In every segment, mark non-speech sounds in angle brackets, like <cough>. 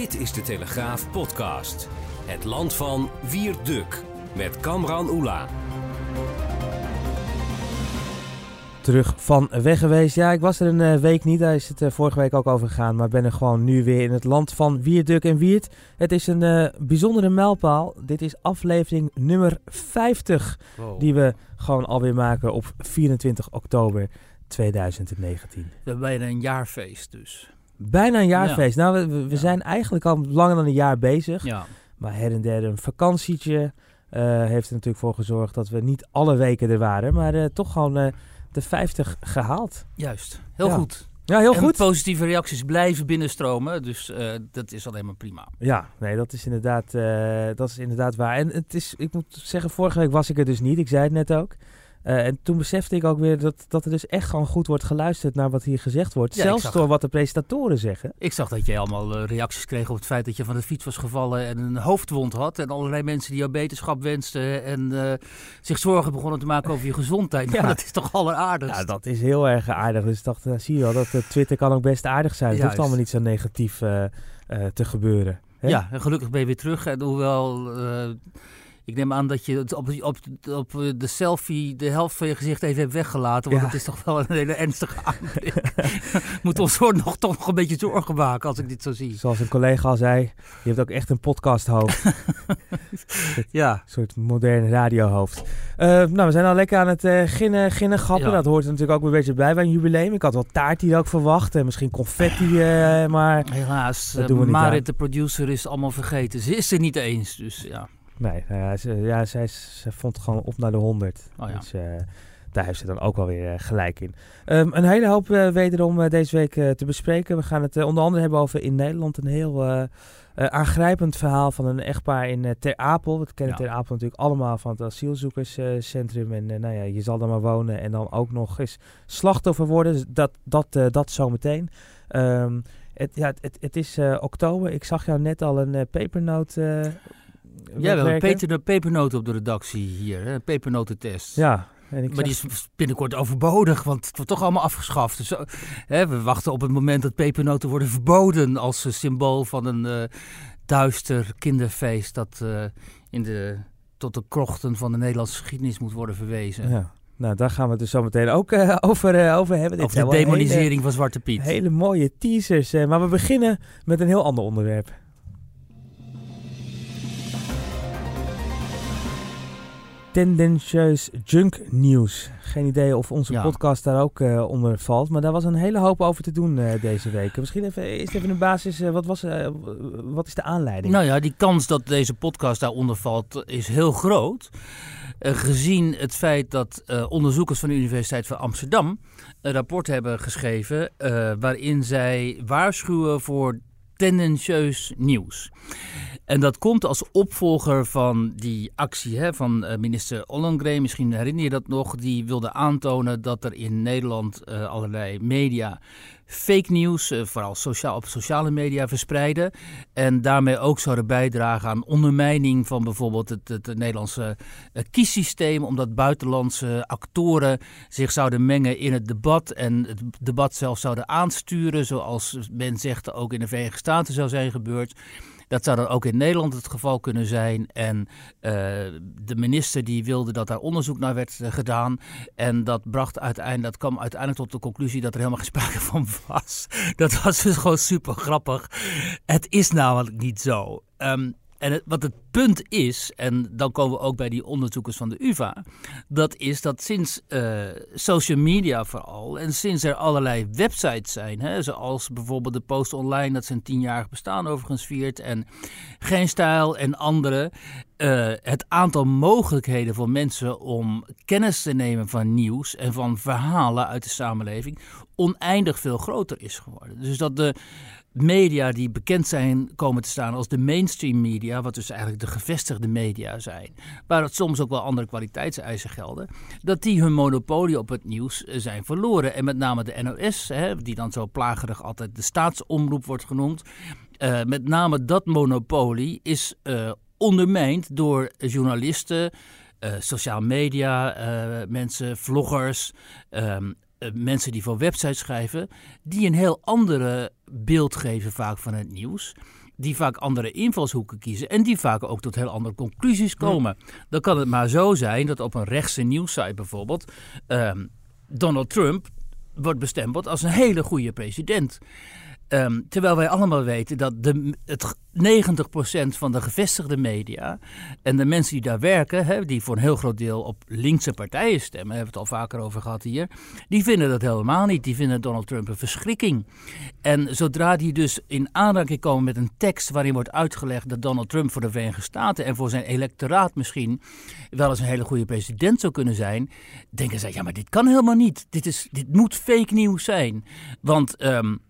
Dit is de Telegraaf podcast. Het land van Wierduk met Kamran Oela. Terug van weg geweest. Ja, ik was er een eh, week niet. Daar is het eh, vorige week ook over gegaan. Maar ben er gewoon nu weer in het land van Wierduk en Wiert. Het is een eh, bijzondere mijlpaal. Dit is aflevering nummer 50. Die we gewoon alweer maken op 24 oktober 2019. We hebben bijna een jaarfeest dus. Bijna een jaarfeest. Nou, we, we zijn eigenlijk al langer dan een jaar bezig. Ja. Maar her en der een vakantietje eh, heeft er natuurlijk voor gezorgd dat we niet alle weken er waren. Maar eh, toch gewoon eh, de 50 gehaald. Juist. Heel Ja. goed. Ja, heel en goed. positieve reacties blijven binnenstromen. Dus dat is alleen maar prima. Ja, nee, dat is, inderdaad, dat is inderdaad waar. En het is, ik moet zeggen, vorige week was ik er dus niet. Ik zei het net ook. Eh, en toen besefte ik ook weer dat, dat er dus echt gewoon goed wordt geluisterd naar wat hier gezegd wordt. Ja, Zelfs zag- door wat de presentatoren zeggen. Ik zag dat jij allemaal eh, reacties kreeg op het feit dat je van de fiets was gevallen en een hoofdwond had. En allerlei mensen die jou beterschap wensten en eh, zich zorgen begonnen te maken over je gezondheid. <laughs> Ja. Dat is toch alleraardigst. Ja, dat is heel erg aardig. Dus ik dacht, eh, zie je wel, dat Twitter kan ook best aardig zijn. Het hoeft allemaal niet zo negatief te gebeuren. Hè? Ja, en gelukkig ben je weer terug. En hoewel, ik neem aan dat je het op, op, op de selfie de helft van je gezicht even hebt weggelaten. Want Ja. het is toch wel een hele ernstige aanblik. <laughs> Moet ons voor nog, toch nog een beetje zorgen maken als ik dit zo zie. Zoals een collega al zei, je hebt ook echt een podcasthoofd. <laughs> Ja, Een soort moderne radiohoofd. Eh, nou, we zijn al lekker aan het eh ginnen, ginnen grappen. Ja. Dat hoort er natuurlijk ook een beetje bij bij een jubileum. Ik had wel taart hier ook verwacht en misschien confetti, eh, maar helaas. Dat doen we niet aan. Marit, de producer, is allemaal vergeten. Ze is er niet eens. Dus ja. Nee. ja, ze, ja, zij, ze vond gewoon op naar de 100. Oh ja. Dus eh, daar heeft ze dan ook wel weer eh, gelijk in. Ehm, een hele hoop eh, wederom eh, deze week eh, te bespreken. We gaan het eh, onder andere hebben over in Nederland een heel eh, eh, aangrijpend verhaal van een echtpaar in eh, Ter Apel. We kennen Ja. Ter Apel natuurlijk allemaal van het asielzoekerscentrum. en eh, nou ja, je zal daar maar wonen en dan ook nog eens slachtoffer worden. Dus dat, dat, eh, dat zometeen. Ehm, het, ja, het, het is eh, oktober. Ik zag jou net al een eh, pepernoot eh Ja, we hebben. Peter pepernoten op de redactie hier. Hè? Pepernotentest. Ja, en ik Maar die is binnenkort overbodig, want het wordt toch allemaal afgeschaft. Dus, hè, we wachten op het moment dat pepernoten worden verboden als eh, symbool van een eh, duister kinderfeest dat eh, in de, tot de krochten van de Nederlandse geschiedenis moet worden verwezen. Ja. Nou, daar gaan we het dus zo meteen ook <laughs> over, over hebben. Dit Over de hele- demonisering van Zwarte Piet. Hele, mooie teasers. maar we beginnen met een heel ander onderwerp. Tendentieus junk nieuws. Geen idee of onze Ja. podcast daar ook eh, onder valt. Maar daar was een hele hoop over te doen eh, deze week. Misschien even, eerst even een basis. eh, wat, was, wat is de aanleiding? Nou ja, die kans dat deze podcast daaronder valt is heel groot. Gezien het feit dat onderzoekers van de Universiteit van Amsterdam een rapport hebben geschreven waarin zij waarschuwen voor tendentieus nieuws. En dat komt als opvolger van die actie hè, van eh, minister Ollongren. Misschien herinner je dat nog. Die wilde aantonen dat er in Nederland eh, allerlei media fake nieuws, eh, vooral op sociale media, verspreiden. En daarmee ook zouden bijdragen aan ondermijning van bijvoorbeeld het, het, Nederlandse eh, kiessysteem. Omdat buitenlandse actoren zich zouden mengen in het debat. En het debat zelf zouden aansturen. Zoals men zegt ook in de Verenigde Staten zou zijn gebeurd. Dat zou dan ook in Nederland het geval kunnen zijn. En eh, de minister die wilde dat daar onderzoek naar werd eh, gedaan. En dat bracht uiteindelijk, dat kwam uiteindelijk tot de conclusie dat er helemaal geen sprake van was. <laughs> Dat was dus gewoon super grappig. Het is namelijk niet zo. Ehm, en wat het punt is, en dan komen we ook bij die onderzoekers van de UvA, dat is dat sinds eh, social media vooral en sinds er allerlei websites zijn, hè, zoals bijvoorbeeld de Post Online, dat zijn tienjarig bestaan overigens viert, en Geen Stijl en andere, eh, het aantal mogelijkheden voor mensen om kennis te nemen van nieuws en van verhalen uit de samenleving oneindig veel groter is geworden. Dus dat de media die bekend zijn komen te staan als de mainstream media, wat dus eigenlijk de gevestigde media zijn, waar het soms ook wel andere kwaliteitseisen gelden, dat die hun monopolie op het nieuws eh, zijn verloren. En met name de NOS, hè, die dan zo plagerig altijd de staatsomroep wordt genoemd, eh, met name dat monopolie is eh, ondermijnd door journalisten, eh sociaal media, mensen, vloggers, ehm, eh, mensen die voor websites schrijven, die een heel andere beeld geven vaak van het nieuws. die vaak andere invalshoeken kiezen en die vaak ook tot heel andere conclusies komen. Dan kan het maar zo zijn dat op een rechtse nieuwssite bijvoorbeeld ehm, Donald Trump wordt bestempeld als een hele goede president. Ehm, terwijl wij allemaal weten dat de, het 90% van de gevestigde media en de mensen die daar werken, die voor een heel groot deel op linkse partijen stemmen, hebben we het al vaker over gehad hier, die vinden dat helemaal niet. Die vinden Donald Trump een verschrikking. En zodra die dus in aanraking komen met een tekst waarin wordt uitgelegd dat Donald Trump voor de Verenigde Staten en voor zijn electoraat misschien wel eens een hele goede president zou kunnen zijn, denken zij, ja maar dit kan helemaal niet. Dit, is, dit moet fake nieuws zijn. Want... Um,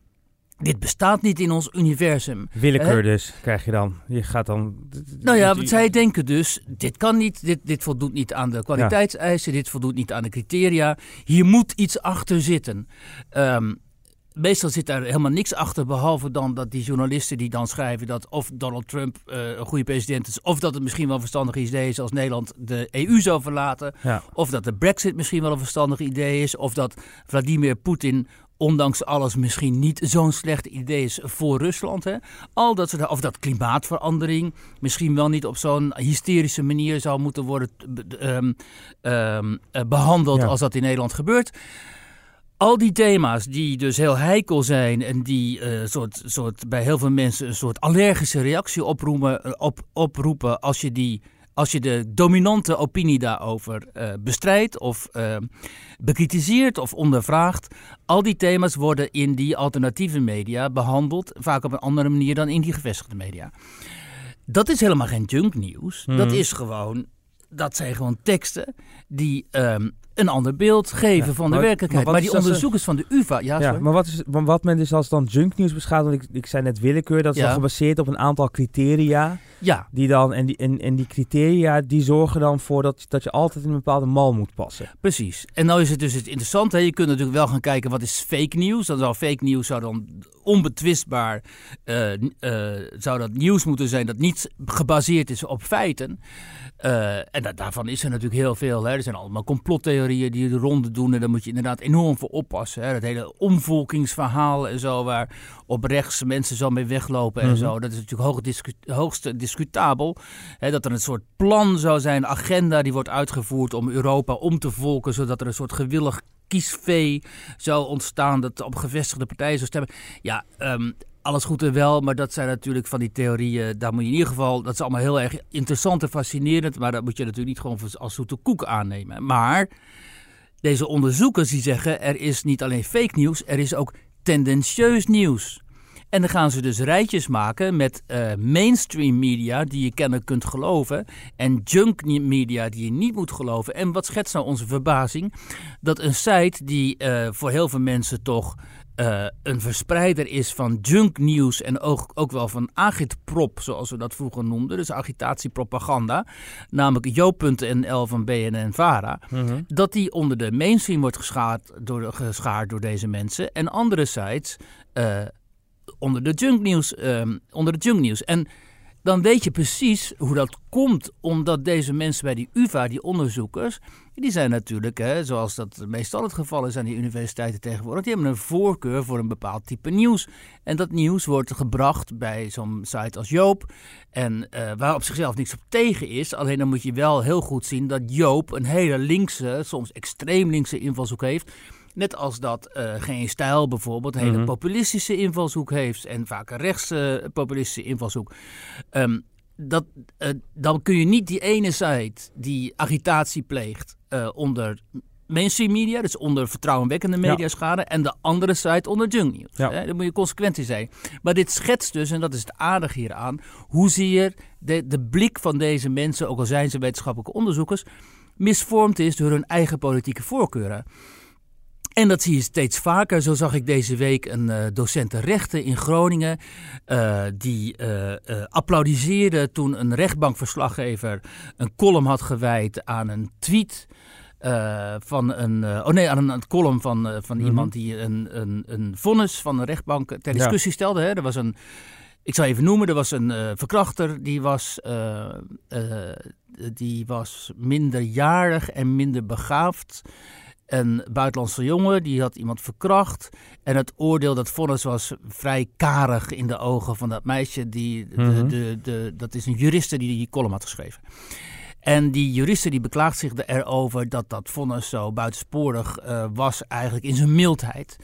dit bestaat niet in ons universum. Willekeur dus, krijg je dan. Je gaat dan... Nou ja, wat zij denken dus, dit kan niet, dit, dit voldoet niet aan de kwaliteitseisen, dit voldoet niet aan de criteria. Hier moet iets achter zitten. Um, meestal zit daar helemaal niks achter, behalve dan dat die journalisten die dan schrijven dat of Donald Trump uh, een goede president is, of dat het misschien wel een verstandig idee is als Nederland de EU zou verlaten, of dat de Brexit misschien wel een verstandig idee is, of dat Vladimir Poetin ondanks alles misschien niet zo'n slecht idee is voor Rusland. Hè? Al dat soort, of dat klimaatverandering misschien wel niet op zo'n hysterische manier zou moeten worden um, um, behandeld als dat in Nederland gebeurt. Al die thema's die dus heel heikel zijn en die uh, soort, soort bij heel veel mensen een soort allergische reactie oproepen, op, oproepen als je die als je de dominante opinie daarover uh, bestrijdt of uh, bekritiseert of ondervraagt, al die thema's worden in die alternatieve media behandeld, vaak op een andere manier dan in die gevestigde media. Dat is helemaal geen junknieuws. Mm. Dat mhm. is gewoon, dat zijn gewoon teksten die um, een ander beeld geven van de werkelijkheid. Maar, die onderzoekers van de UvA... Ja, ja maar wat, is, wat men dus als dan junknieuws beschouwt... want ik, ik zei net willekeur, dat is ja. gebaseerd op een aantal criteria... Ja. Die dan, en, die, en, en die criteria die zorgen dan voor dat, dat je altijd in een bepaalde mal moet passen. Precies. En nou is het dus het interessante. Hè? Je kunt natuurlijk wel gaan kijken wat is fake nieuws. Dan zou fake nieuws zou dan onbetwistbaar uh, uh, zou dat nieuws moeten zijn dat niet gebaseerd is op feiten. Uh, en daarvan is er natuurlijk heel veel. Hè. Er zijn allemaal complottheorieën die de ronde doen. En daar moet je inderdaad enorm voor oppassen. Hè. Dat hele omvolkingsverhaal en zo, waar op rechts mensen zo mee weglopen en mm -hmm. zo. Dat is natuurlijk hoog discu hoogst discutabel. Hè, dat er een soort plan zou zijn, agenda die wordt uitgevoerd om Europa om te volken, zodat er een soort gewillig kiesvee zou ontstaan dat op gevestigde partijen zou stemmen. Ja, um, alles goed en wel, maar dat zijn natuurlijk van die theorieën. Daar moet je in ieder geval, dat is allemaal heel erg interessant en fascinerend, maar dat moet je natuurlijk niet gewoon als zoete koek aannemen. Maar deze onderzoekers die zeggen er is niet alleen fake nieuws, er is ook tendentieus nieuws. En dan gaan ze dus rijtjes maken met uh, mainstream media die je kennelijk kunt geloven. En junk media die je niet moet geloven. En wat schetst nou onze verbazing? Dat een site die uh, voor heel veel mensen toch uh, een verspreider is van junknieuws en ook, ook wel van agitprop, zoals we dat vroeger noemden. Dus agitatiepropaganda. Namelijk jo.nl van BNN-Vara. Mm Dat die onder de mainstream wordt geschaard door, geschaard door deze mensen. En andere sites uh, onder de junknieuws. Uh, onder de junknieuws. En dan weet je precies hoe dat komt, omdat deze mensen bij die UvA, die onderzoekers, die zijn natuurlijk, hè, zoals dat meestal het geval is aan die universiteiten tegenwoordig, die hebben een voorkeur voor een bepaald type nieuws. En dat nieuws wordt gebracht bij zo'n site als Joop, en uh, waar op zichzelf niks op tegen is. Alleen dan moet je wel heel goed zien dat Joop een hele linkse, soms extreem linkse invalshoek heeft. Net als dat uh, Geen Stijl bijvoorbeeld een hele mm -hmm. populistische invalshoek heeft. En vaak een rechtse uh, populistische invalshoek. Um, dat, uh, dan kun je niet die ene site die agitatie pleegt onder mainstream media, dus onder vertrouwenwekkende mediaschade, ja. en de andere site onder junk news. Ja. Daar moet je consequent in zijn. Maar dit schetst dus, en dat is het aardige hieraan, hoezeer de, de blik van deze mensen, ook al zijn ze wetenschappelijke onderzoekers, misvormd is door hun eigen politieke voorkeuren. En dat zie je steeds vaker. Zo zag ik deze week een uh, docent rechten in Groningen. Uh, die uh, applaudisseerde toen een rechtbankverslaggever een column had gewijd aan een tweet. van een, oh nee, aan een, een column van, van mm -hmm. iemand die een, een, een vonnis van een rechtbank ter discussie ja. stelde. Hè. Er was een, ik zal even noemen, er was een verkrachter die was, die was minderjarig en minder begaafd. Een buitenlandse jongen die had iemand verkracht. En het oordeel, dat vonnis was vrij karig in de ogen van dat meisje. Die, de, Mhm. de, de, dat is een juriste die die column had geschreven. En die juriste die beklaagt zich erover dat dat vonnis zo buitensporig eh, was eigenlijk in zijn mildheid.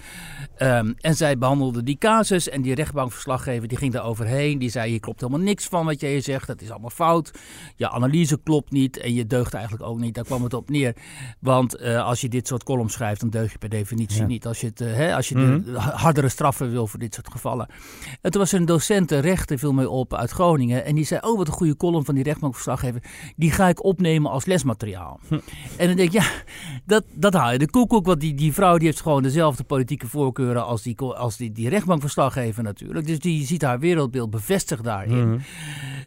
Ehm, en zij behandelde die casus en die rechtbankverslaggever die ging daar overheen. Die zei, hier klopt helemaal niks van wat jij zegt, dat is allemaal fout. Je analyse klopt niet en je deugt eigenlijk ook niet. Daar kwam het op neer. Want eh, als je dit soort columns schrijft, dan deug je per definitie Ja. niet. Als je, het, eh, hè, als je Mhm. de hardere straffen wil voor dit soort gevallen. En toen was er een docent rechten viel mij op uit Groningen. En die zei, oh wat een goede column van die rechtbankverslaggever. Die ga opnemen als lesmateriaal. En dan denk ik, ja, dat, dat haal je de koekoek. Want die, die vrouw die heeft gewoon dezelfde politieke voorkeuren als die, als die, die rechtbankverslaggever natuurlijk. Dus die ziet haar wereldbeeld bevestigd daarin. Mhm.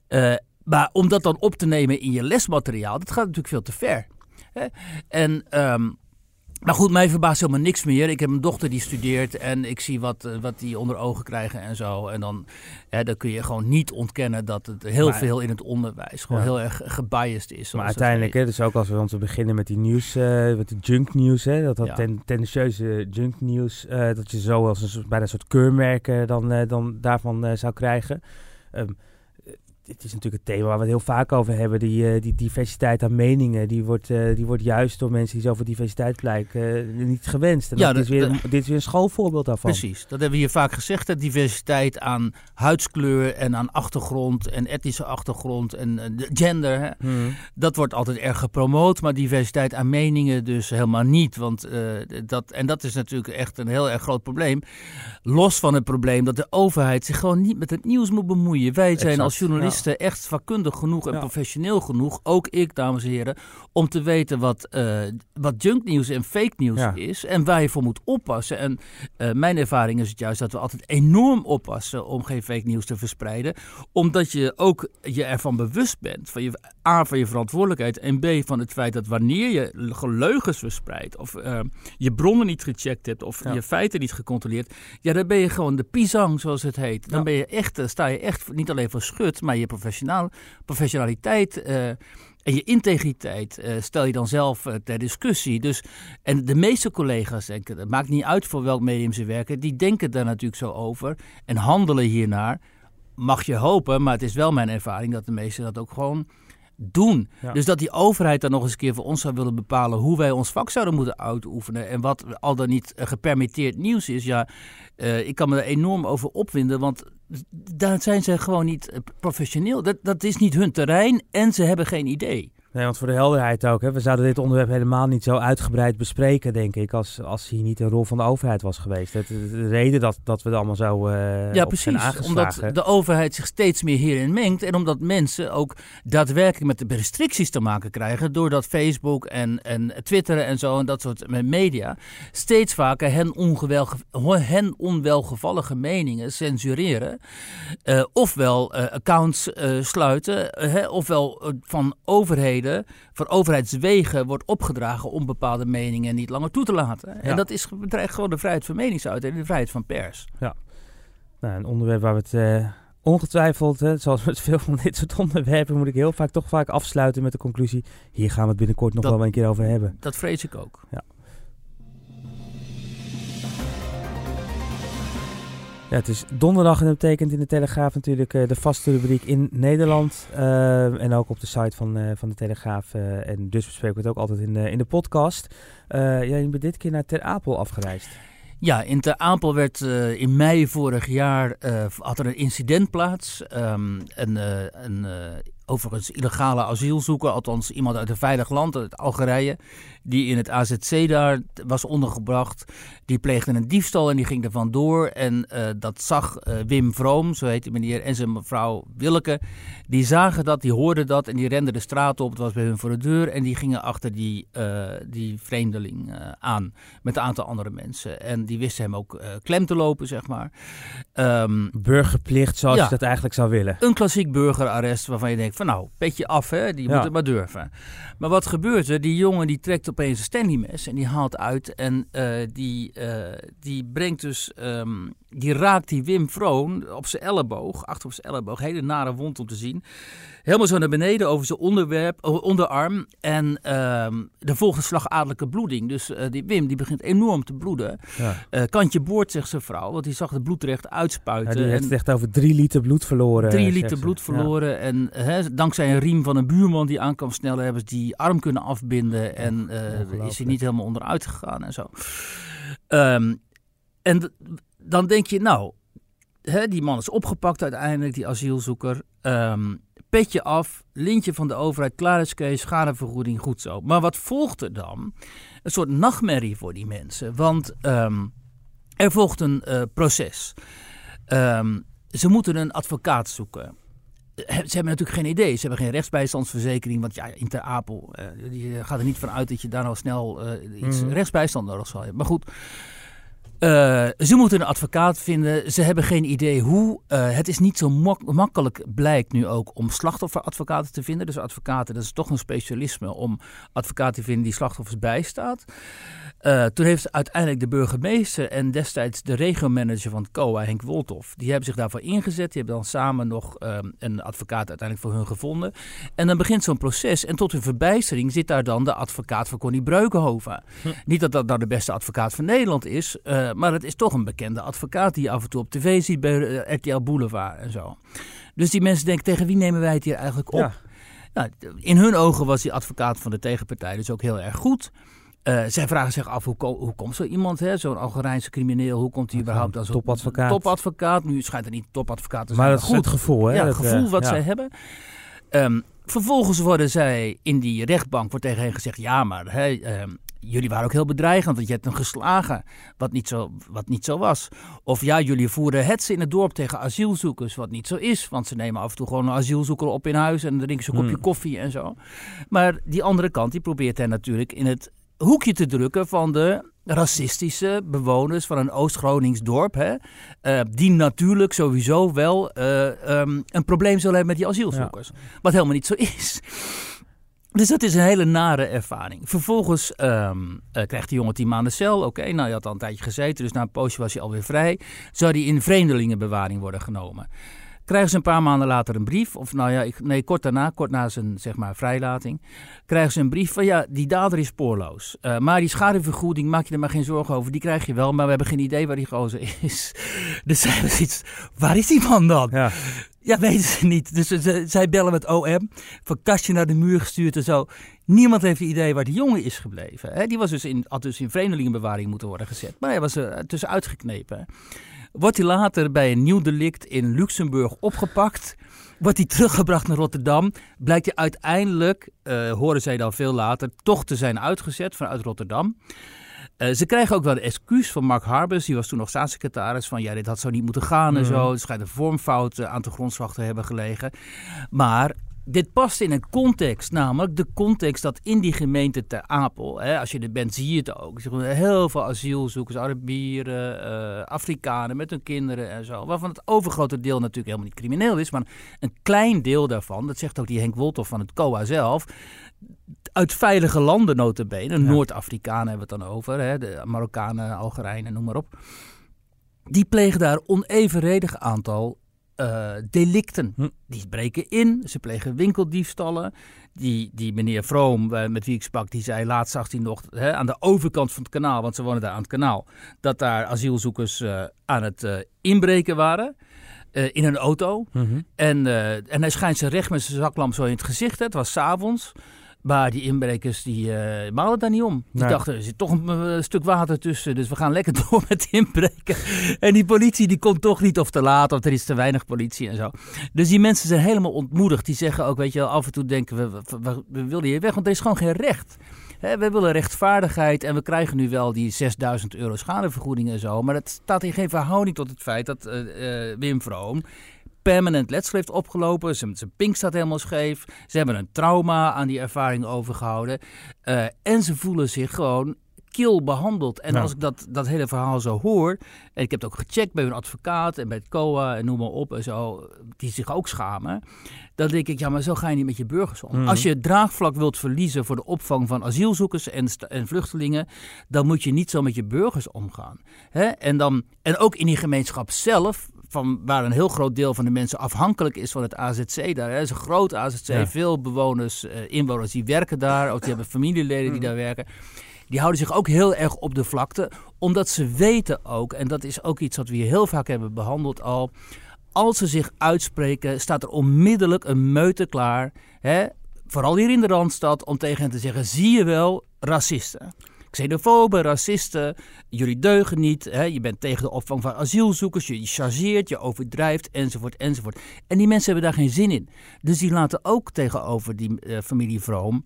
Eh, maar om dat dan op te nemen in je lesmateriaal, dat gaat natuurlijk veel te ver. Hè? En, ehm, maar goed, mij verbaast helemaal niks meer. Ik heb een dochter die studeert en ik zie wat, eh, wat die onder ogen krijgen en zo. En dan, hè, dan kun je gewoon niet ontkennen dat het heel Maar- veel in het onderwijs gewoon Ja. heel erg gebiased is. Maar uiteindelijk, hè, dus ook als we we beginnen met die nieuws, eh met de junk nieuws, hè, dat dat Ja. ten, tendentieuze junk nieuws, eh, dat je zo als een soort, bijna een soort keurmerk eh, dan, dan daarvan zou krijgen. Eh, het is natuurlijk een thema waar we het heel vaak over hebben. Die, eh, die diversiteit aan meningen, die wordt, eh, die wordt juist door mensen die zo voor diversiteit pleiten eh, niet gewenst. En Ja, dat is weer, dat- dit is weer een schoolvoorbeeld daarvan. Precies, dat hebben we hier vaak gezegd. hè. Diversiteit aan huidskleur en aan achtergrond en etnische achtergrond en de gender. Hè. Mhm. Dat wordt altijd erg gepromoot, maar diversiteit aan meningen dus helemaal niet. Want, dat, en dat is natuurlijk echt een heel erg groot probleem. Los van het probleem dat de overheid zich gewoon niet met het nieuws moet bemoeien. Wij zijn Exact, als journalisten echt vakkundig genoeg en Ja. professioneel genoeg, ook ik dames en heren, om te weten wat, eh wat junknieuws en fake nieuws Ja. is en waar je voor moet oppassen. En eh, mijn ervaring is het juist dat we altijd enorm oppassen om geen fake nieuws te verspreiden. Omdat je ook je ervan bewust bent. Van je, A, van je verantwoordelijkheid. En B, van het feit dat wanneer je leugens verspreidt. Of eh, je bronnen niet gecheckt hebt. Of Ja. je feiten niet gecontroleerd. Ja, dan ben je gewoon de pisang, zoals het heet. Dan ben je echt, sta je echt niet alleen voor schut. Maar je professionaal, professionaliteit... eh, en je integriteit eh, stel je dan zelf eh, ter discussie. Dus, en de meeste collega's denken, het maakt niet uit voor welk medium ze werken, die denken daar natuurlijk zo over en handelen hiernaar. Mag je hopen, maar het is wel mijn ervaring dat de meesten dat ook gewoon doen. Ja. Dus dat die overheid dan nog eens een keer voor ons zou willen bepalen hoe wij ons vak zouden moeten uitoefenen en wat al dan niet gepermitteerd nieuws is. Ja, eh, ik kan me er enorm over opwinden, want daar zijn ze gewoon niet eh, professioneel. Dat, dat is niet hun terrein en ze hebben geen idee. Nee, want voor de helderheid ook. Hè, we zouden dit onderwerp helemaal niet zo uitgebreid bespreken, denk ik, als, als hier niet de rol van de overheid was geweest. Het, de, de reden dat, dat we er allemaal zo eh Ja, precies. Omdat de overheid zich steeds meer hierin mengt. En omdat mensen ook daadwerkelijk met de restricties te maken krijgen. Doordat Facebook en, en Twitter en zo en dat soort media steeds vaker hen, ongewelge, hen onwelgevallige meningen censureren. Eh, ofwel eh, accounts sluiten. hè, ofwel van overheden, van overheidswegen wordt opgedragen om bepaalde meningen niet langer toe te laten. Ja. En dat is, bedreigt gewoon de vrijheid van meningsuiting en de vrijheid van pers. Nou, een onderwerp waar we het eh, ongetwijfeld, hè, zoals met veel van dit soort onderwerpen, moet ik heel vaak toch vaak afsluiten met de conclusie. Hier gaan we het binnenkort nog Dat- wel een keer over hebben. Dat vrees ik ook. Ja, het is donderdag en dat betekent in de Telegraaf natuurlijk eh, de vaste rubriek in Nederland. eh, en ook op de site van, eh, van de Telegraaf. en dus bespreken we het ook altijd in, in de podcast. Eh ja, bent dit keer naar Ter Apel afgereisd. Ja, in Ter Apel werd eh, in mei vorig jaar had er een incident plaats. Ehm, een, een overigens illegale asielzoeker, althans iemand uit een veilig land, uit Algerije, die in het AZC daar was ondergebracht. Die pleegde een diefstal en die ging er vandoor. En eh, dat zag eh, Wim Vroom, zo heet die meneer, en zijn mevrouw Willeke. Die zagen dat, die hoorden dat en die renden de straat op. Het was bij hun voor de deur en die gingen achter die, eh, die vreemdeling aan met een aantal andere mensen. En die wisten hem ook klem te lopen, zeg maar. Ehm, Burgerplicht zoals Ja. je dat eigenlijk zou willen. een klassiek burgerarrest waarvan je denkt van nou, petje af hè, die Ja. moet het maar durven. Maar wat gebeurt er? Die jongen die trekt opeens een Stanley mes en die haalt uit en eh, die, eh, die brengt dus ehm, die raakt die Wim Vroon op zijn elleboog, achter op zijn elleboog, hele nare wond om te zien. Helemaal zo naar beneden over zijn onderwerp, onderarm. En um, er volgt een slagadelijke bloeding. Dus uh, die Wim die begint enorm te bloeden. Ja. Uh, kantje boord, zegt zijn vrouw, want die zag het bloed recht uitspuiten. Ja, die heeft echt over drie liter bloed verloren. Drie liter bloed verloren. Ja. En hè, dankzij een riem van een buurman die aan snellen, hebben ze die arm kunnen afbinden. En uh, is hij niet helemaal onderuit gegaan en zo. Um, en dan denk je, nou, hè, die man is opgepakt uiteindelijk, die asielzoeker. Um, petje af, lintje van de overheid, klaar is Kees, schadevergoeding, goed zo. Maar wat volgt er dan? Een soort nachtmerrie voor die mensen. Want um, er volgt een uh, proces. Um, ze moeten een advocaat zoeken. Ze hebben natuurlijk geen idee. Ze hebben geen rechtsbijstandsverzekering. Want ja, Inter Apel, uh, die gaat er niet van uit dat je daar nou snel uh, iets mm. rechtsbijstand nodig zal hebben. Maar goed, uh, ze moeten een advocaat vinden. Ze hebben geen idee hoe. Uh, het is niet zo mak makkelijk, blijkt nu ook, om slachtofferadvocaten te vinden. Dus advocaten, dat is toch een specialisme om advocaten te vinden die slachtoffers bijstaat. Uh, toen heeft uiteindelijk de burgemeester en destijds de regiomanager van het COA, Henk Woltoff, die hebben zich daarvoor ingezet. Die hebben dan samen nog een advocaat uiteindelijk voor hun gevonden. En dan begint zo'n proces. En tot hun verbijstering zit daar dan de advocaat van Connie Breukenhoven. Hm. Niet dat dat nou de beste advocaat van Nederland is. Uh, maar het is toch een bekende advocaat die je af en toe op tv ziet bij uh, RTL Boulevard en zo. Dus die mensen denken, tegen wie nemen wij het hier eigenlijk op? Nou, in hun ogen was die advocaat van de tegenpartij dus ook heel erg goed. Uh, zij vragen zich af, hoe, hoe komt zo iemand, zo'n Algerijnse crimineel, hoe komt hij überhaupt als topadvocaat. topadvocaat? Nu schijnt er niet topadvocaat te zijn. Maar dat is het gevoel, hè? Ja, het gevoel wat zij hebben. Um, vervolgens worden zij in die rechtbank, wordt tegen hen gezegd, ja, maar hey, um, jullie waren ook heel bedreigend, want je hebt hem geslagen, wat niet, zo, wat niet zo was. Of ja, jullie voeren hetze in het dorp tegen asielzoekers, wat niet zo is. Want ze nemen af en toe gewoon een asielzoeker op in huis en drinken ze een kopje hmm. koffie en zo. Maar die andere kant, die probeert hij natuurlijk in het hoekje te drukken van de racistische bewoners van een Oost-Gronings dorp. Hè, uh, die natuurlijk sowieso wel uh, um, een probleem zullen hebben met die asielzoekers. Ja. Wat helemaal niet zo is. Dus dat is een hele nare ervaring. Vervolgens um, uh, krijgt de jongen tien maanden cel. Oké, nou je had al een tijdje gezeten, dus na een poosje was hij alweer vrij. Zou hij in vreemdelingenbewaring worden genomen. Krijgen ze een paar maanden later een brief, of nou ja, ik, nee, kort daarna, kort na zijn zeg maar, vrijlating, krijgen ze een brief van ja, die dader is spoorloos. Uh, maar die schadevergoeding, maak je er maar geen zorgen over, die krijg je wel, maar we hebben geen idee waar die gozer <laughs> is. Dus zij hebben iets, waar is die man dan? Ja. Ja, weten ze niet. Dus ze, zij bellen met OM, van kastje naar de muur gestuurd en zo. Niemand heeft een idee waar die jongen is gebleven. Hè? Die was dus in, had dus in vreemdelingenbewaring moeten worden gezet. Maar hij was er tussenuit geknepen. Wordt hij later bij een nieuw delict in Luxemburg opgepakt. Wordt hij teruggebracht naar Rotterdam. Blijkt hij uiteindelijk, uh, horen zij dan veel later, toch te zijn uitgezet vanuit Rotterdam. Uh, ze krijgen ook wel een excuus van Mark Harbers, die was toen nog staatssecretaris, van ja, dit had zo niet moeten gaan en mm. zo. Er schijnt een vormfout aan de grondslag te hebben gelegen. Maar dit past in een context, namelijk de context dat in die gemeente Ter Apel, hè, als je er bent, zie je het ook. Heel veel asielzoekers, Arabieren, uh, Afrikanen met hun kinderen en zo. Waarvan het overgrote deel natuurlijk helemaal niet crimineel is, maar een klein deel daarvan, dat zegt ook die Henk Woltoff van het COA zelf, uit veilige landen notabene, ja. Noord-Afrikanen hebben we het dan over, hè, de Marokkanen, Algerijnen, noem maar op. Die plegen daar onevenredig aantal uh, delicten. Hm. Die breken in, ze plegen winkeldiefstallen. Die, die meneer Vroom, uh, met wie ik sprak, die zei laatst zag hij nog hè, aan de overkant van het kanaal, want ze wonen daar aan het kanaal, dat daar asielzoekers uh, aan het inbreken waren. in een auto. -hmm. en, en hij schijnt zijn recht met zijn zaklamp zo in het gezicht. Hè. Het was s'avonds. Maar die inbrekers die uh, malen daar niet om. Die nee. dachten, er zit toch een, een, stuk water tussen, dus we gaan lekker <laughs> door met inbreken. En die politie die komt toch niet of te laat, of er is te weinig politie en zo. Dus die mensen zijn helemaal ontmoedigd. Die zeggen ook, weet je af en toe denken we, we, we, we willen hier weg, want er is gewoon geen recht. He, we willen rechtvaardigheid en we krijgen nu wel die 6000 euro schadevergoeding en zo. Maar dat staat in geen verhouding tot het feit dat uh, uh, Wim Vroom permanent letsel heeft opgelopen. Zijn, zijn pink staat helemaal scheef. Ze hebben een trauma aan die ervaring overgehouden. Uh, en ze voelen zich gewoon kil behandeld. En Nou. als ik dat, dat hele verhaal zo hoor, en ik heb het ook gecheckt bij hun advocaat en bij het COA en noem maar op en zo, die zich ook schamen, dan denk ik, ja, maar zo ga je niet met je burgers om. Mhm. Als je het draagvlak wilt verliezen voor de opvang van asielzoekers en, en vluchtelingen, dan moet je niet zo met je burgers omgaan. Hè? En, dan, en ook in die gemeenschap zelf, van waar een heel groot deel van de mensen afhankelijk is van het AZC daar. Is een groot AZC, Ja. veel bewoners, eh, inwoners die werken daar, ook die hebben familieleden die daar werken. Die houden zich ook heel erg op de vlakte, omdat ze weten ook, en dat is ook iets wat we hier heel vaak hebben behandeld al, als ze zich uitspreken, staat er onmiddellijk een meute klaar, hè, vooral hier in de Randstad, om tegen hen te zeggen, zie je wel, racisten. Xenofoben, racisten, jullie deugen niet. Hè? Je bent tegen de opvang van asielzoekers, je chargeert, je overdrijft, enzovoort, enzovoort. En die mensen hebben daar geen zin in. Dus die laten ook tegenover die eh, familie Vroom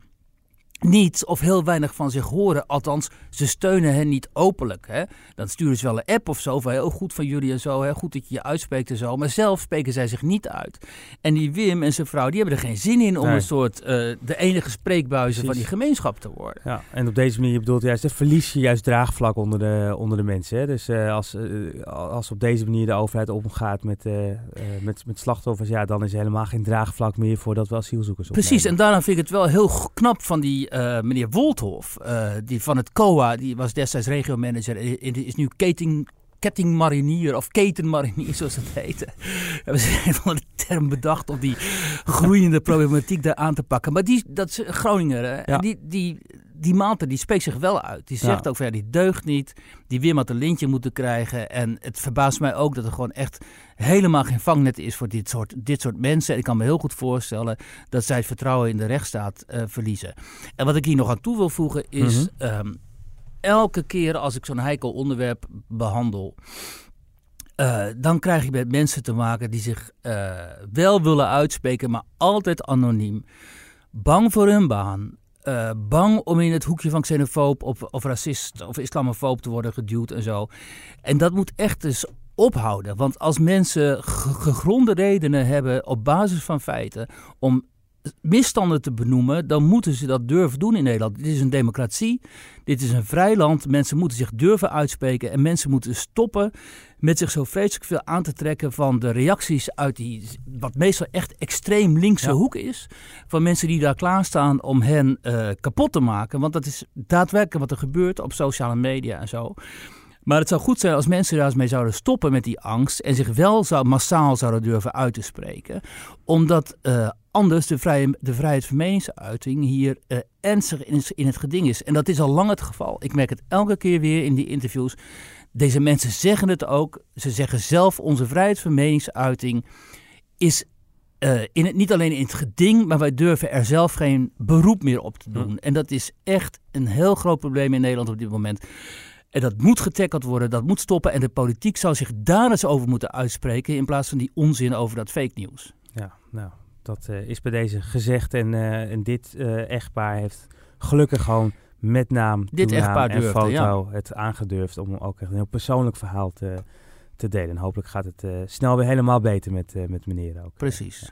niets of heel weinig van zich horen. Althans, ze steunen hen niet openlijk. Hè? Dan sturen ze wel een app of zo van heel goed van jullie en zo. Hè? Goed dat je je uitspreekt en zo. Maar zelf spreken zij zich niet uit. En die Wim en zijn vrouw, die hebben er geen zin in om Nee. een soort eh, de enige spreekbuizen van die gemeenschap te worden. Ja, en op deze manier, je bedoelt juist, hè, verlies je juist draagvlak onder de, onder de mensen. Hè? Dus eh, als, eh, als op deze manier de overheid omgaat met, met, met slachtoffers, ja, dan is er helemaal geen draagvlak meer voordat we asielzoekers opnemen. Precies, en daarom vind ik het wel heel knap van die eh, meneer Wolthof, eh, die van het COA, die was destijds regiomanager en is nu keting, kettingmarinier of ketenmarinier, <laughs> zoals het heette. Hebben ze een van de term bedacht om die groeiende problematiek daar aan te pakken. Maar die, dat is Groninger? Ja. die, die, die Maarten, die spreekt zich wel uit. Die zegt Ja. ook van ja, die deugt niet. Die Wim had een lintje moeten krijgen. En het verbaast mij ook dat er gewoon echt helemaal geen vangnet is voor dit soort, dit soort mensen. En ik kan me heel goed voorstellen dat zij het vertrouwen in de rechtsstaat eh, verliezen. En wat ik hier nog aan toe wil voegen is... Mhm. ehm, elke keer als ik zo'n heikel onderwerp behandel... eh, dan krijg je met mensen te maken die zich eh, wel willen uitspreken, maar altijd anoniem. Bang voor hun baan. Eh, bang om in het hoekje van xenofoob of, of racist of islamofoob te worden geduwd en zo. En dat moet echt dus ophouden. Want als mensen ge- gegronde redenen hebben op basis van feiten om misstanden te benoemen, dan moeten ze dat durven doen in Nederland. Dit is een democratie, dit is een vrij land. Mensen moeten zich durven uitspreken en mensen moeten stoppen met zich zo vreselijk veel aan te trekken van de reacties uit die, wat meestal echt extreem linkse Ja. hoek is. Van mensen die daar klaarstaan om hen eh, kapot te maken. Want dat is daadwerkelijk wat er gebeurt op sociale media en zo. Maar het zou goed zijn als mensen daar eens mee zouden stoppen met die angst en zich wel zou, massaal zouden durven uit te spreken. Omdat eh, anders de, vrije, de vrijheid van meningsuiting hier eh, ernstig in, in het geding is. En dat is al lang het geval. Ik merk het elke keer weer in die interviews. Deze mensen zeggen het ook. Ze zeggen zelf onze vrijheid van meningsuiting is eh, in het, niet alleen in het geding, maar wij durven er zelf geen beroep meer op te doen. Hm. En dat is echt een heel groot probleem in Nederland op dit moment. En dat moet getackeld worden, dat moet stoppen. En de politiek zou zich daar eens over moeten uitspreken in plaats van die onzin over dat fake nieuws. Ja, nou, dat eh, is bij deze gezegd. En, eh, en dit echtpaar heeft gelukkig gewoon met naam, Dit toenaam en durfde, foto het aangedurfd om ook echt een heel persoonlijk verhaal te, te delen. En hopelijk gaat het eh, snel weer helemaal beter met, eh, met meneer ook. Precies.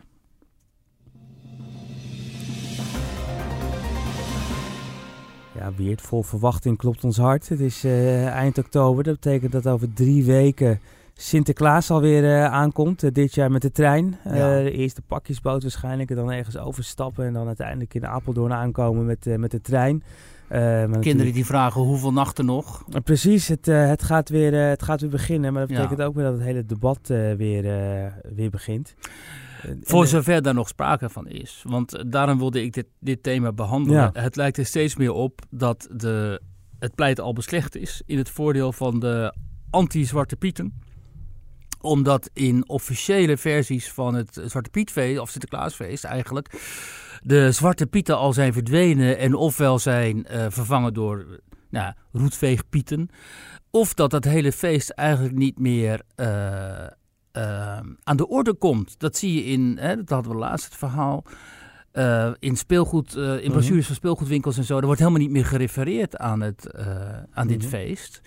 Ja, Weert, vol verwachting klopt ons hart. Het is eh, eind oktober. Dat betekent dat over drie weken Sinterklaas alweer eh aankomt. dit jaar met de trein. Ja. de eerste pakjesboot waarschijnlijk. En dan ergens overstappen. En dan uiteindelijk in Apeldoorn aankomen met, met de trein. Eh, natuurlijk- Kinderen die vragen hoeveel nachten nog. Eh, Precies, het, eh, het, gaat weer, het gaat weer beginnen. Maar dat Ja. betekent ook weer dat het hele debat weer, weer begint. Voor zover daar nog sprake van is. Want daarom wilde ik dit, dit thema behandelen. Ja. Het lijkt er steeds meer op dat de, het pleit al beslecht is in het voordeel van de anti-Zwarte Pieten. Omdat in officiële versies van het Zwarte Pietfeest, of Sinterklaasfeest eigenlijk, de Zwarte Pieten al zijn verdwenen en ofwel zijn eh, vervangen door nou, roetveegpieten. Of dat dat hele feest eigenlijk niet meer eh, eh, aan de orde komt. Dat zie je in, hè, dat hadden we laatst het verhaal, in speelgoed, in Mhm. brochures van speelgoedwinkels en zo. Er wordt helemaal niet meer gerefereerd aan, het, aan dit Mhm. feest.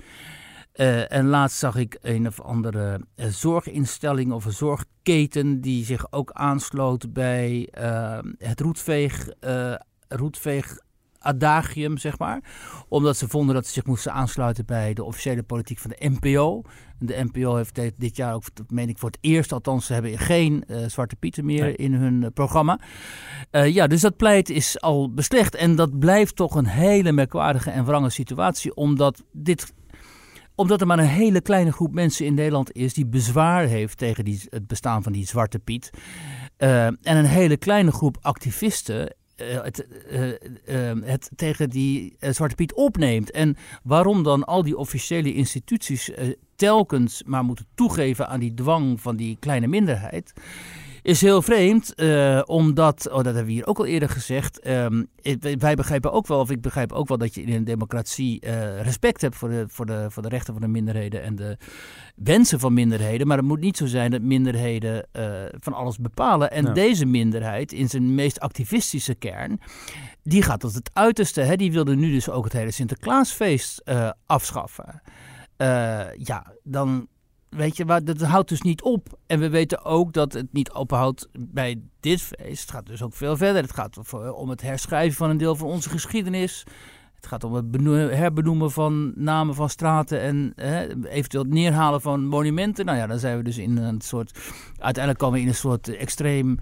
Eh, en laatst zag ik een of andere eh, zorginstelling of een zorgketen die zich ook aansloot bij eh, het roetveeg, roetveeg adagium, zeg maar. Omdat ze vonden dat ze zich moesten aansluiten bij de officiële politiek van de NPO. De NPO heeft dit jaar ook, dat meen ik voor het eerst althans, ze hebben geen uh, Zwarte Pieten meer in hun uh, programma. Uh, ja, dus dat pleit is al beslecht. En dat blijft toch een hele merkwaardige en wrange situatie, omdat dit omdat er maar een hele kleine groep mensen in Nederland is die bezwaar heeft tegen die, het bestaan van die Zwarte Piet. Uh, en een hele kleine groep activisten uh, het, uh, het, tegen die Zwarte Piet opneemt. En waarom dan al die officiële instituties telkens maar moeten toegeven aan die dwang van die kleine minderheid is heel vreemd, uh, omdat, oh, dat hebben we hier ook al eerder gezegd, um, wij begrijpen ook wel, of ik begrijp ook wel dat je in een democratie uh, respect hebt voor de, voor, de, voor de rechten van de minderheden en de wensen van minderheden. Maar het moet niet zo zijn dat minderheden uh, van alles bepalen. En ja. deze minderheid, in zijn meest activistische kern, die gaat tot het uiterste. Hè? Die wilde nu dus ook het hele Sinterklaasfeest afschaffen. ja, dan weet je, dat houdt dus niet op. En we weten ook dat het niet ophoudt bij dit feest. Het gaat dus ook veel verder. Het gaat om het herschrijven van een deel van onze geschiedenis. Het gaat om het herbenoemen van namen van straten en hè, eventueel het neerhalen van monumenten. Nou ja, dan zijn we dus in een soort. Uiteindelijk komen we in een soort extreem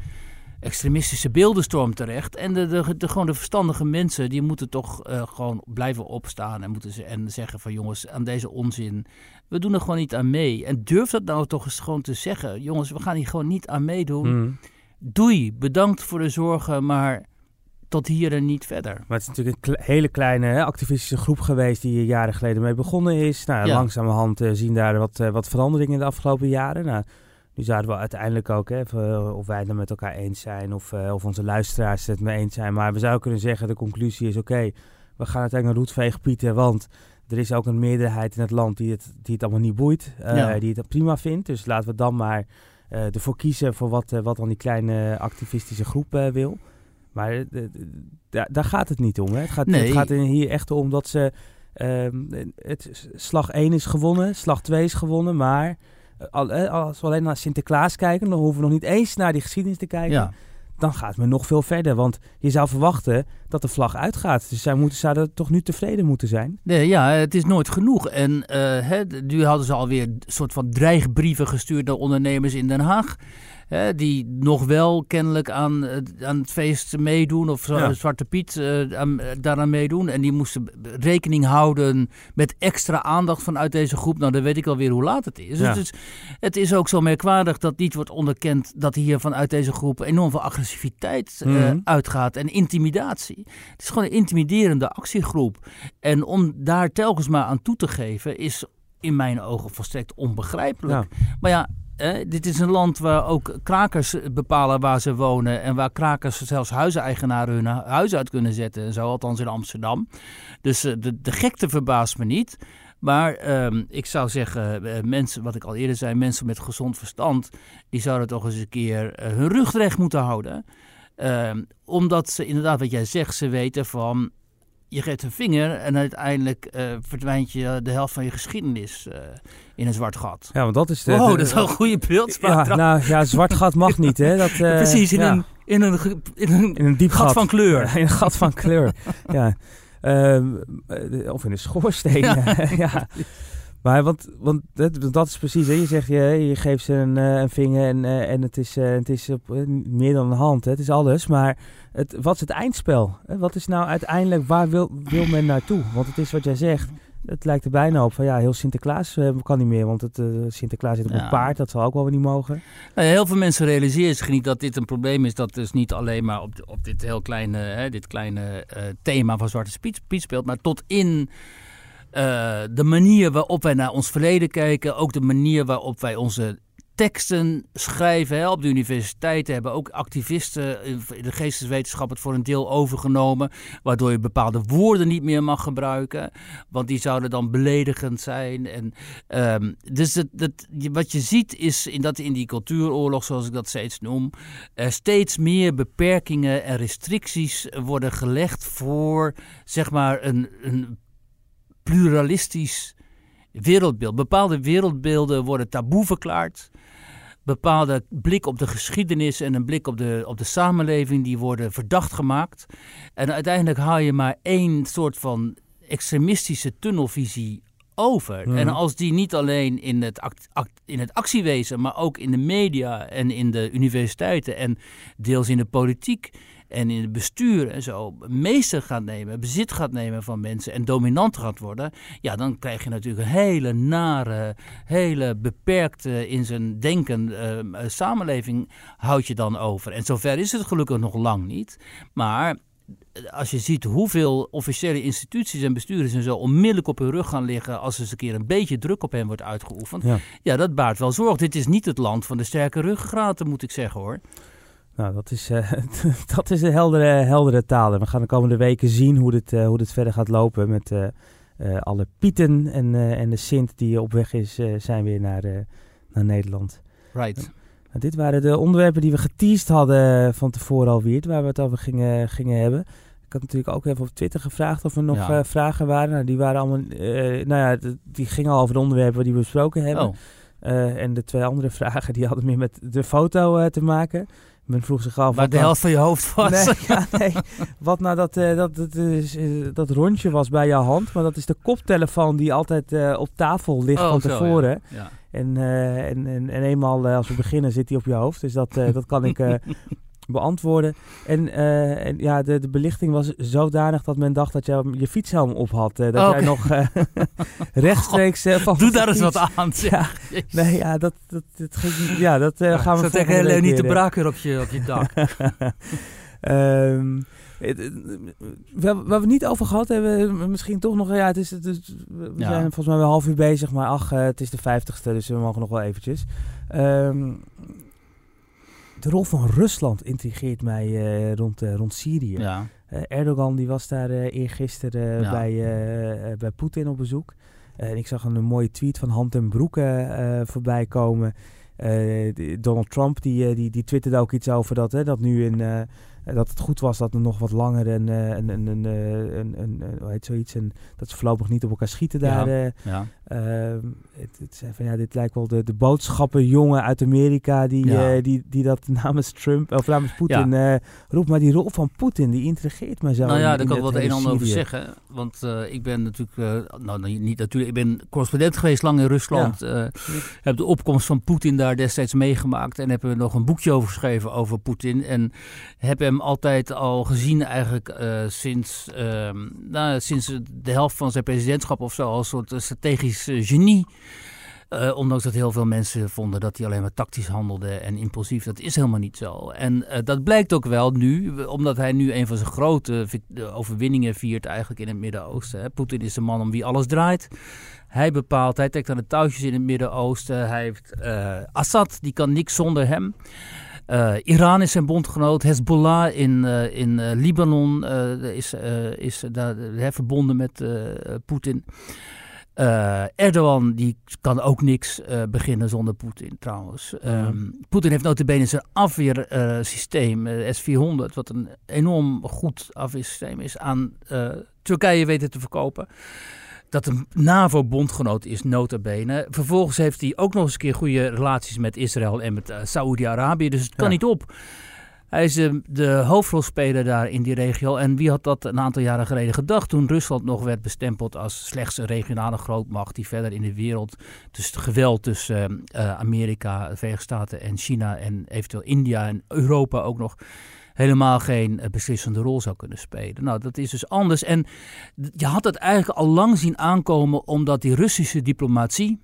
extremistische beeldenstorm terecht. En de, de, de, gewoon de verstandige mensen, die moeten toch uh, gewoon blijven opstaan en, moeten ze, en zeggen van jongens, aan deze onzin, we doen er gewoon niet aan mee. En durf dat nou toch eens gewoon te zeggen. Jongens, we gaan hier gewoon niet aan meedoen. Mm. Doei, bedankt voor de zorgen, maar tot hier en niet verder. Maar het is natuurlijk een hele kleine hè, activistische groep geweest die jaren geleden mee begonnen is. Nou, ja. langzamerhand uh, zien daar wat, uh, wat veranderingen in de afgelopen jaren. Nou, nu zouden we uiteindelijk ook, hè, of wij het met elkaar eens zijn of, uh, of onze luisteraars het mee eens zijn. Maar we zouden kunnen zeggen, de conclusie is oké, okay, we gaan uiteindelijk naar roetveeg Pieten, want er is ook een meerderheid in het land die het, die het allemaal niet boeit, uh, ja. die het prima vindt. Dus laten we dan maar uh, ervoor kiezen voor wat, wat dan die kleine activistische groep wil. Maar daar gaat het niet om. Hè. Het, gaat, nee. het gaat hier echt om dat ze... Ehm, het, slag 1 is gewonnen, slag 2 is gewonnen, maar als we alleen naar Sinterklaas kijken, dan hoeven we nog niet eens naar die geschiedenis te kijken. Ja. Dan gaat men nog veel verder. Want je zou verwachten dat de vlag uitgaat. Dus zij moeten, zouden toch nu tevreden moeten zijn? Nee, ja, het is nooit genoeg. En uh, hè, nu hadden ze alweer een soort van dreigbrieven gestuurd naar ondernemers in Den Haag die nog wel kennelijk aan, aan het feest meedoen, of ja. Zwarte Piet uh, aan, daaraan meedoen. En die moesten rekening houden met extra aandacht vanuit deze groep. Nou, dan weet ik alweer hoe laat het is. Ja. Dus het is ook zo merkwaardig dat niet wordt onderkend dat hier vanuit deze groep enorm veel agressiviteit mm -hmm. uitgaat en intimidatie. Het is gewoon een intimiderende actiegroep. En om daar telkens maar aan toe te geven is in mijn ogen volstrekt onbegrijpelijk. Ja. Maar ja, eh, dit is een land waar ook krakers bepalen waar ze wonen. En waar krakers zelfs huiseigenaren hun huis uit kunnen zetten. En zo, althans in Amsterdam. Dus uh, de, de gekte verbaast me niet. Maar um, ik zou zeggen, uh, mensen, wat ik al eerder zei, mensen met gezond verstand, die zouden toch eens een keer uh, hun rug recht moeten houden. Um, omdat ze inderdaad, wat jij zegt, ze weten van je geeft een vinger en uiteindelijk uh, verdwijnt je de helft van je geschiedenis uh, in een zwart gat. Ja, want dat is de... Wow, de, dat is wel een goede beeldspraak. Ja, nou ja, zwart gat mag niet, hè. Dat, uh, <laughs> Precies, in, ja. een, in, een, in, een, in een diep gat, gat, van kleur. Ja, in een gat van kleur, <laughs> ja. Uh, of in een schoorsteen, ja. <laughs> ja. Maar want, want dat, dat is precies, hè. je zegt je, je geeft ze een, een vinger en, en het is, het is meer dan een hand, hè. het is alles. Maar het, wat is het eindspel? Wat is nou uiteindelijk, waar wil, wil men naartoe? Want het is wat jij zegt, het lijkt er bijna op van ja, heel Sinterklaas kan niet meer, want het, uh, Sinterklaas zit op Ja. een paard, dat zal ook wel weer niet mogen. Nou heel veel mensen realiseren zich niet dat dit een probleem is. Dat dus niet alleen maar op, op dit heel kleine, hè, dit kleine uh, thema van Zwarte Piet speelt, maar tot in uh, de manier waarop wij naar ons verleden kijken, ook de manier waarop wij onze teksten schrijven. Op de universiteiten hebben ook activisten in de geesteswetenschap het voor een deel overgenomen. Waardoor je bepaalde woorden niet meer mag gebruiken. Want die zouden dan beledigend zijn. En, um, dus dat, dat, wat je ziet is in, dat in die cultuuroorlog, zoals ik dat steeds noem. Steeds meer beperkingen en restricties worden gelegd voor zeg maar een, een pluralistisch wereldbeeld. Bepaalde wereldbeelden worden taboe verklaard. bepaalde blik op de geschiedenis en een blik op de, op de samenleving, die worden verdacht gemaakt. En uiteindelijk haal je maar één soort van extremistische tunnelvisie over. Mhm. En als die niet alleen in het, act, act- in het actiewezen, maar ook in de media en in de universiteiten en deels in de politiek en in het bestuur en zo meester gaat nemen, bezit gaat nemen van mensen en dominant gaat worden, ja, dan krijg je natuurlijk een hele nare, hele beperkte in zijn denken ehm, eh, samenleving houd je dan over. En zover is het gelukkig nog lang niet. Maar als je ziet hoeveel officiële instituties en bestuurders en zo onmiddellijk op hun rug gaan liggen als er eens een keer een beetje druk op hen wordt uitgeoefend. Ja. Ja, dat baart wel zorg. Dit is niet het land van de sterke ruggengraten, moet ik zeggen hoor. Nou, dat is, eh, <laughs> dat is een heldere, heldere taal. En we gaan de komende weken zien hoe dit, eh, hoe dit verder gaat lopen met eh, alle Pieten en, en de Sint die op weg is, zijn weer naar, naar Nederland. Right. Nou, dit waren de onderwerpen die we geteased hadden van tevoren alweer, waar we het over gingen, gingen hebben. Ik had natuurlijk ook even op Twitter gevraagd of er nog Ja. vragen waren. Nou, die waren allemaal, nou ja, die gingen al over de onderwerpen die we besproken hebben. Oh, en de twee andere <laughs> vragen die hadden meer met de foto te maken. Men vroeg zich af... waar de helft van je hoofd was. Nee, <laughs> ja, nee. Wat nou dat, eh, dat, dat, is, eh, dat rondje was bij jouw hand. Maar dat is de koptelefoon die altijd eh, op tafel ligt Oh, van zo, tevoren. Ja. En, en, en, en eenmaal als we beginnen zit hij op je hoofd. Dus dat, dat kan ik <laughs> beantwoorden. En, eh, en ja, de, de belichting was zodanig dat men dacht dat je je fietshelm op had. Eh, dat Oh, jij nog eh, <laughs> rechtstreeks eh, van Doe daar eens wat aan. Ja, nee, ja, dat, dat, dat ging, ja, dat gaan we tegen niet de braak weer op je, op je dak. <laughs> Ehm, het- het- waar, we het niet over gehad hebben, misschien toch nog. Ja, het is, het is- we Ja. zijn volgens mij wel een half uur bezig, maar ach, het is de vijftigste, dus we mogen nog wel eventjes. Ehm, de rol van Rusland intrigeert mij eh, rond, eh, rond Syrië. Ja. Eh, Erdogan die was daar eergisteren Ja. bij, bij Poetin op bezoek. En ik zag een, mooie tweet van Hand en Broeke eh, voorbij komen. Donald Trump die, die, die twitterde ook iets over dat, hè, dat nu in, dat het goed was dat er nog wat langer een, eh, een, een, een, eh, een, een, een- hoe heet zoiets, en dat ze voorlopig niet op elkaar schieten daar. Ja. eh. Ja. Ehm, het, het van, ja, dit lijkt wel de, de boodschappenjongen uit Amerika die, Ja. eh, die, die dat <laughs> namens Trump of namens Poetin eh, roept. Maar die rol van Poetin, die intrigeert mij zo. Nou ja, in- daar kan ik wel het een en ander over zeggen. Want eh, ik ben natuurlijk, eh, nou niet natuurlijk, ik ben correspondent geweest lang in Rusland. eh, heb de opkomst van Poetin daar destijds meegemaakt. En heb er nog een boekje over geschreven over Poetin. En heb hem altijd al gezien eigenlijk eh, sinds, ehm, nou, sinds de helft van zijn presidentschap of zo. Als soort eh, strategisch eh, genie. Ondanks dat heel veel mensen vonden dat hij alleen maar tactisch handelde en impulsief. Dat is helemaal niet zo. En dat blijkt ook wel nu, omdat hij nu een van zijn grote overwinningen viert eigenlijk in het Midden-Oosten. Poetin is de man om wie alles draait. Hij bepaalt, hij trekt aan de touwtjes in het Midden-Oosten. Hij heeft Assad, die kan niks zonder hem. Eh, Iran is zijn bondgenoot. Hezbollah in, eh, in eh, Libanon is, is daar verbonden met Poetin. Erdogan die kan ook niks beginnen zonder Poetin trouwens. Ehm, Poetin heeft notabene zijn afweersysteem, eh, S-400, wat een enorm goed afweersysteem is, aan Turkije weten te verkopen. Dat een NAVO-bondgenoot is, notabene. Vervolgens heeft hij ook nog eens een keer goede relaties met Israël en met eh, Saoedi-Arabië. Dus het kan Ja. niet op. Hij is de, de hoofdrolspeler daar in die regio. En wie had dat een aantal jaren geleden gedacht toen Rusland nog werd bestempeld als slechts een regionale grootmacht die verder in de wereld, dus het geweld tussen eh, Amerika, de Verenigde Staten en China en eventueel India en Europa ook nog helemaal geen eh, beslissende rol zou kunnen spelen. Nou, dat is dus anders. En je had het eigenlijk al lang zien aankomen omdat die Russische diplomatie,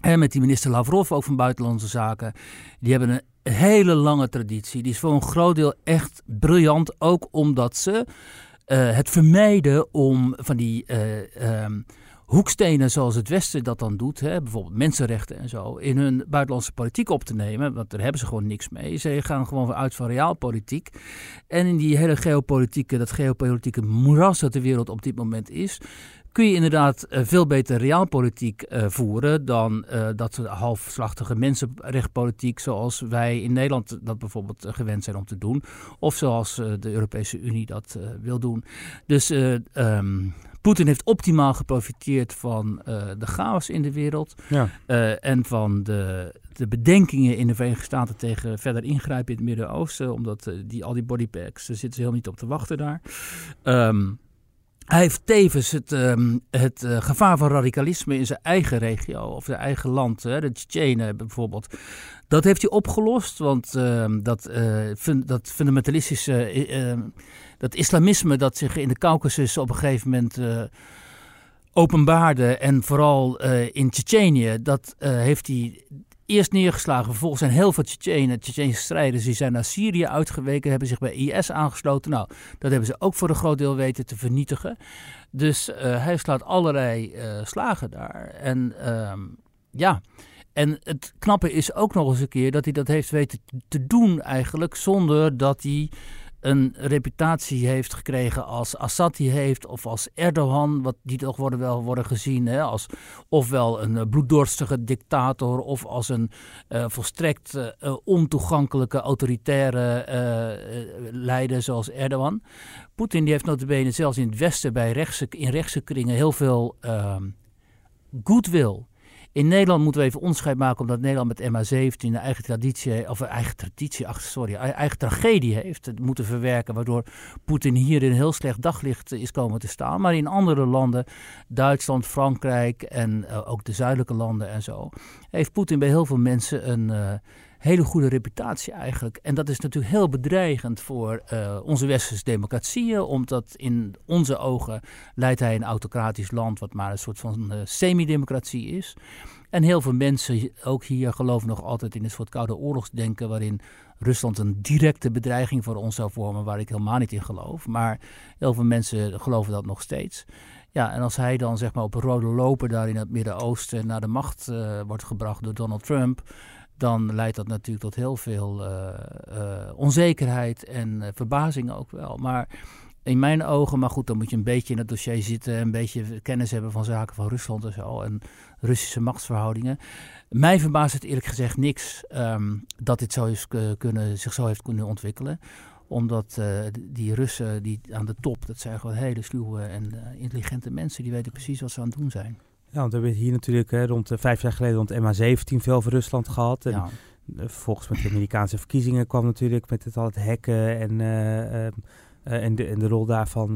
en met die minister Lavrov ook van Buitenlandse Zaken, die hebben een hele lange traditie. Die is voor een groot deel echt briljant, ook omdat ze eh, het vermijden om van die eh, ehm, hoekstenen zoals het Westen dat dan doet, hè, bijvoorbeeld mensenrechten en zo, in hun buitenlandse politiek op te nemen, want daar hebben ze gewoon niks mee. Ze gaan gewoon uit van realpolitiek. En in die hele geopolitieke, dat geopolitieke moeras dat de wereld op dit moment is, kun je inderdaad eh, veel beter realpolitiek eh, voeren dan eh, dat halfslachtige mensenrechtpolitiek zoals wij in Nederland dat bijvoorbeeld gewend zijn om te doen. Of zoals de Europese Unie dat wil doen. Dus ehm, Poetin heeft optimaal geprofiteerd van de chaos in de wereld ja. en van de, de bedenkingen in de Verenigde Staten tegen verder ingrijpen in het Midden-Oosten, omdat die, al die bodypacks, daar zitten ze helemaal niet op te wachten daar. Um, hij heeft tevens het, um, het uh, gevaar van radicalisme in zijn eigen regio of zijn eigen land, hè, de Tsjetsjenen bijvoorbeeld. Dat heeft hij opgelost, want uh, dat, uh, fun dat fundamentalistische, dat islamisme dat zich in de Caucasus op een gegeven moment openbaarde en vooral in Tsjetsjenië, dat heeft hij eerst neergeslagen. Vervolgens zijn heel veel Tsjetsjenen, Tsjetsjense strijders, die zijn naar Syrië uitgeweken, hebben zich bij IS aangesloten. Nou, dat hebben ze ook voor een groot deel weten te vernietigen. Dus hij slaat allerlei slagen daar. En uh, ja, en het knappe is ook nog eens een keer dat hij dat heeft weten te doen eigenlijk, zonder dat hij een reputatie heeft gekregen als Assad die heeft, of als Erdogan, wat die toch worden wel worden gezien hè, als ofwel een uh, bloeddorstige dictator of als een uh, volstrekt uh, ontoegankelijke autoritaire leider zoals Erdogan. Poetin die heeft notabene zelfs in het Westen bij rechtse, in rechtse kringen heel veel ehm, goodwill in Nederland moeten we even onderscheid maken, omdat Nederland met MH17 een eigen traditie, of eigen traditie, ach, sorry, eigen tragedie heeft moeten verwerken, waardoor Poetin hier in heel slecht daglicht is komen te staan. Maar in andere landen, Duitsland, Frankrijk en uh, ook de zuidelijke landen en zo, heeft Poetin bij heel veel mensen een uh, hele goede reputatie eigenlijk. En dat is natuurlijk heel bedreigend voor uh, onze westerse democratieën, omdat in onze ogen leidt hij een autocratisch land wat maar een soort van uh, semi-democratie is. En heel veel mensen, ook hier, geloven nog altijd in een soort koude oorlogsdenken waarin Rusland een directe bedreiging voor ons zou vormen, waar ik helemaal niet in geloof. Maar heel veel mensen geloven dat nog steeds. Ja, en als hij dan zeg maar op een rode loper daar in het Midden-Oosten naar de macht uh, wordt gebracht door Donald Trump, dan leidt dat natuurlijk tot heel veel uh, uh, onzekerheid en uh, verbazing ook wel. Maar in mijn ogen, maar goed, dan moet je een beetje in het dossier zitten, een beetje kennis hebben van zaken van Rusland en zo, en Russische machtsverhoudingen. Mij verbaast het eerlijk gezegd niks um, dat dit zo is kunnen, zich zo heeft kunnen ontwikkelen omdat die Russen die aan de top, dat zijn gewoon hele sluwe en intelligente mensen, die weten precies wat ze aan het doen zijn. Ja, want we hebben hier natuurlijk hè, rond uh, vijf jaar geleden rond MH17 veel over Rusland gehad. En ja. vervolgens met de Amerikaanse verkiezingen kwam natuurlijk met het al het hacken en, en, de, en de rol daarvan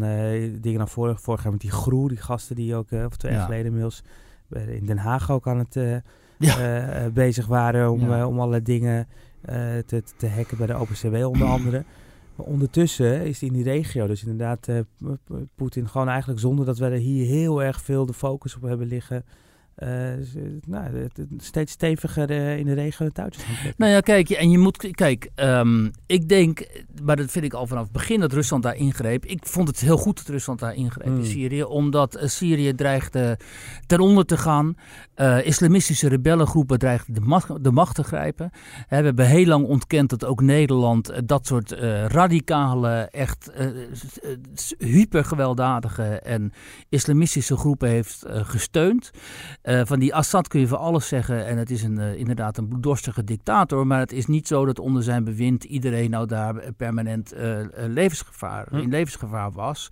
dingen naar voren. Vorig jaar met die Groe, die gasten die ook, of twee jaar ja. geleden inmiddels, in Den Haag ook aan het bezig waren om, om allerlei dingen te, te hacken bij de OPCW onder andere. Maar ondertussen is in die regio, dus inderdaad, uh, Poetin gewoon eigenlijk zonder dat we er hier heel erg veel de focus op hebben liggen. Uh, nou, steeds steviger in de regio gaan Nou ja, kijk, en je moet, kijk, um, ik denk, maar dat vind ik al vanaf het begin dat Rusland daar ingreep. Ik vond het heel goed dat Rusland daar ingreep mm. in Syrië, omdat Syrië dreigde ten onder te gaan. Islamistische rebellengroepen dreigden de macht, de macht te grijpen. we hebben heel lang ontkend dat ook Nederland dat soort radicale, echt hypergewelddadige en islamistische groepen heeft gesteund. Uh, van die Assad kun je voor alles zeggen en het is een, uh, inderdaad een bloeddorstige dictator, maar het is niet zo dat onder zijn bewind iedereen nou daar permanent uh, levensgevaar, hm. in levensgevaar was.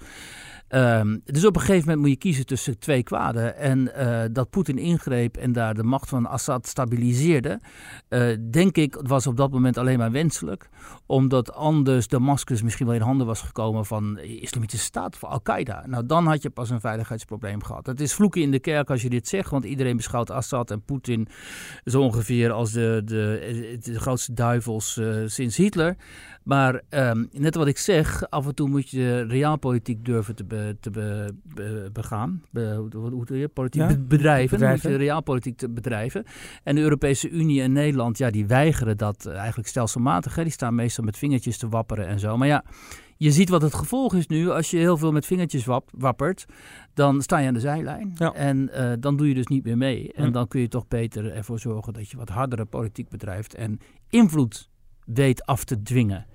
Um, dus op een gegeven moment moet je kiezen tussen twee kwaden. En uh, dat Poetin ingreep en daar de macht van Assad stabiliseerde, uh, denk ik, was op dat moment alleen maar wenselijk. Omdat anders Damascus misschien wel in handen was gekomen van de Islamitische Staat, van Al-Qaeda. Nou, dan had je pas een veiligheidsprobleem gehad. Het is vloeken in de kerk als je dit zegt, want iedereen beschouwt Assad en Poetin zo ongeveer als de, de, de grootste duivels uh, sinds Hitler. Maar um, net wat ik zeg, af en toe moet je realpolitiek durven te, be, te be, be, begaan. Be, hoe, doe je? Politiek ja, bedrijven. bedrijven. Moet je realpolitiek te bedrijven. En de Europese Unie en Nederland, ja, die weigeren dat eigenlijk stelselmatig. Hè. Die staan meestal met vingertjes te wapperen en zo. Maar ja, je ziet wat het gevolg is nu. Als je heel veel met vingertjes wap, wappert, dan sta je aan de zijlijn. Ja. En uh, dan doe je dus niet meer mee. En dan kun je toch beter ervoor zorgen dat je wat hardere politiek bedrijft en invloed weet af te dwingen.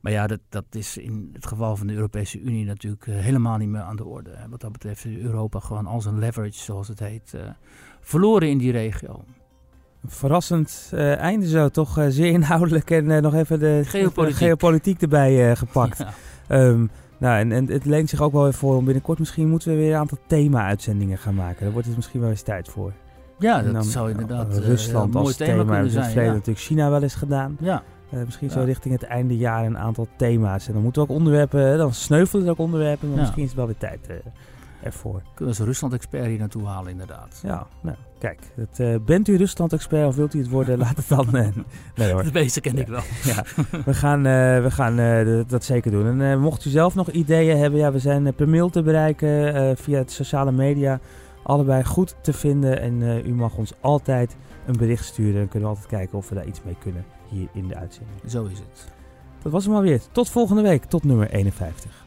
Maar ja, dat, dat is in het geval van de Europese Unie natuurlijk uh, helemaal niet meer aan de orde. Wat dat betreft is Europa gewoon al zijn leverage, zoals het heet, uh, verloren in die regio. Verrassend uh, einde zo, toch zeer inhoudelijk en nog even de geopolitiek, de geopolitiek erbij gepakt. <laughs> Ja. Um, Nou, en, en het leent zich ook wel weer voor om binnenkort misschien moeten we weer een aantal thema-uitzendingen gaan maken. Daar wordt het misschien wel eens tijd voor. Ja, dat dan, zou inderdaad eh, Rusland als thema thema. in het verleden Ja. natuurlijk China wel eens gedaan. ja. Eh, misschien Ja. zo richting het einde jaar een aantal thema's. En dan moeten we ook onderwerpen, dan sneuvelen er ook onderwerpen, maar Ja. misschien is het wel weer tijd eh, ervoor. Kunnen we een Rusland-expert hier naartoe halen, inderdaad. Ja, nou, kijk. Het, bent u Rusland-expert of wilt u het worden? <laughs> Laat het dan... nee hoor. De meeste ken ik wel. <laughs> Ja, we gaan, we gaan dat- zeker doen. En mocht u zelf nog ideeën hebben, ja, we zijn per mail te bereiken via het sociale media. Allebei goed te vinden. En eh, u mag ons altijd een bericht sturen. Dan kunnen we altijd kijken of we daar iets mee kunnen hier in de uitzending. Zo is het. Dat was hem alweer. Tot volgende week. Tot nummer 51.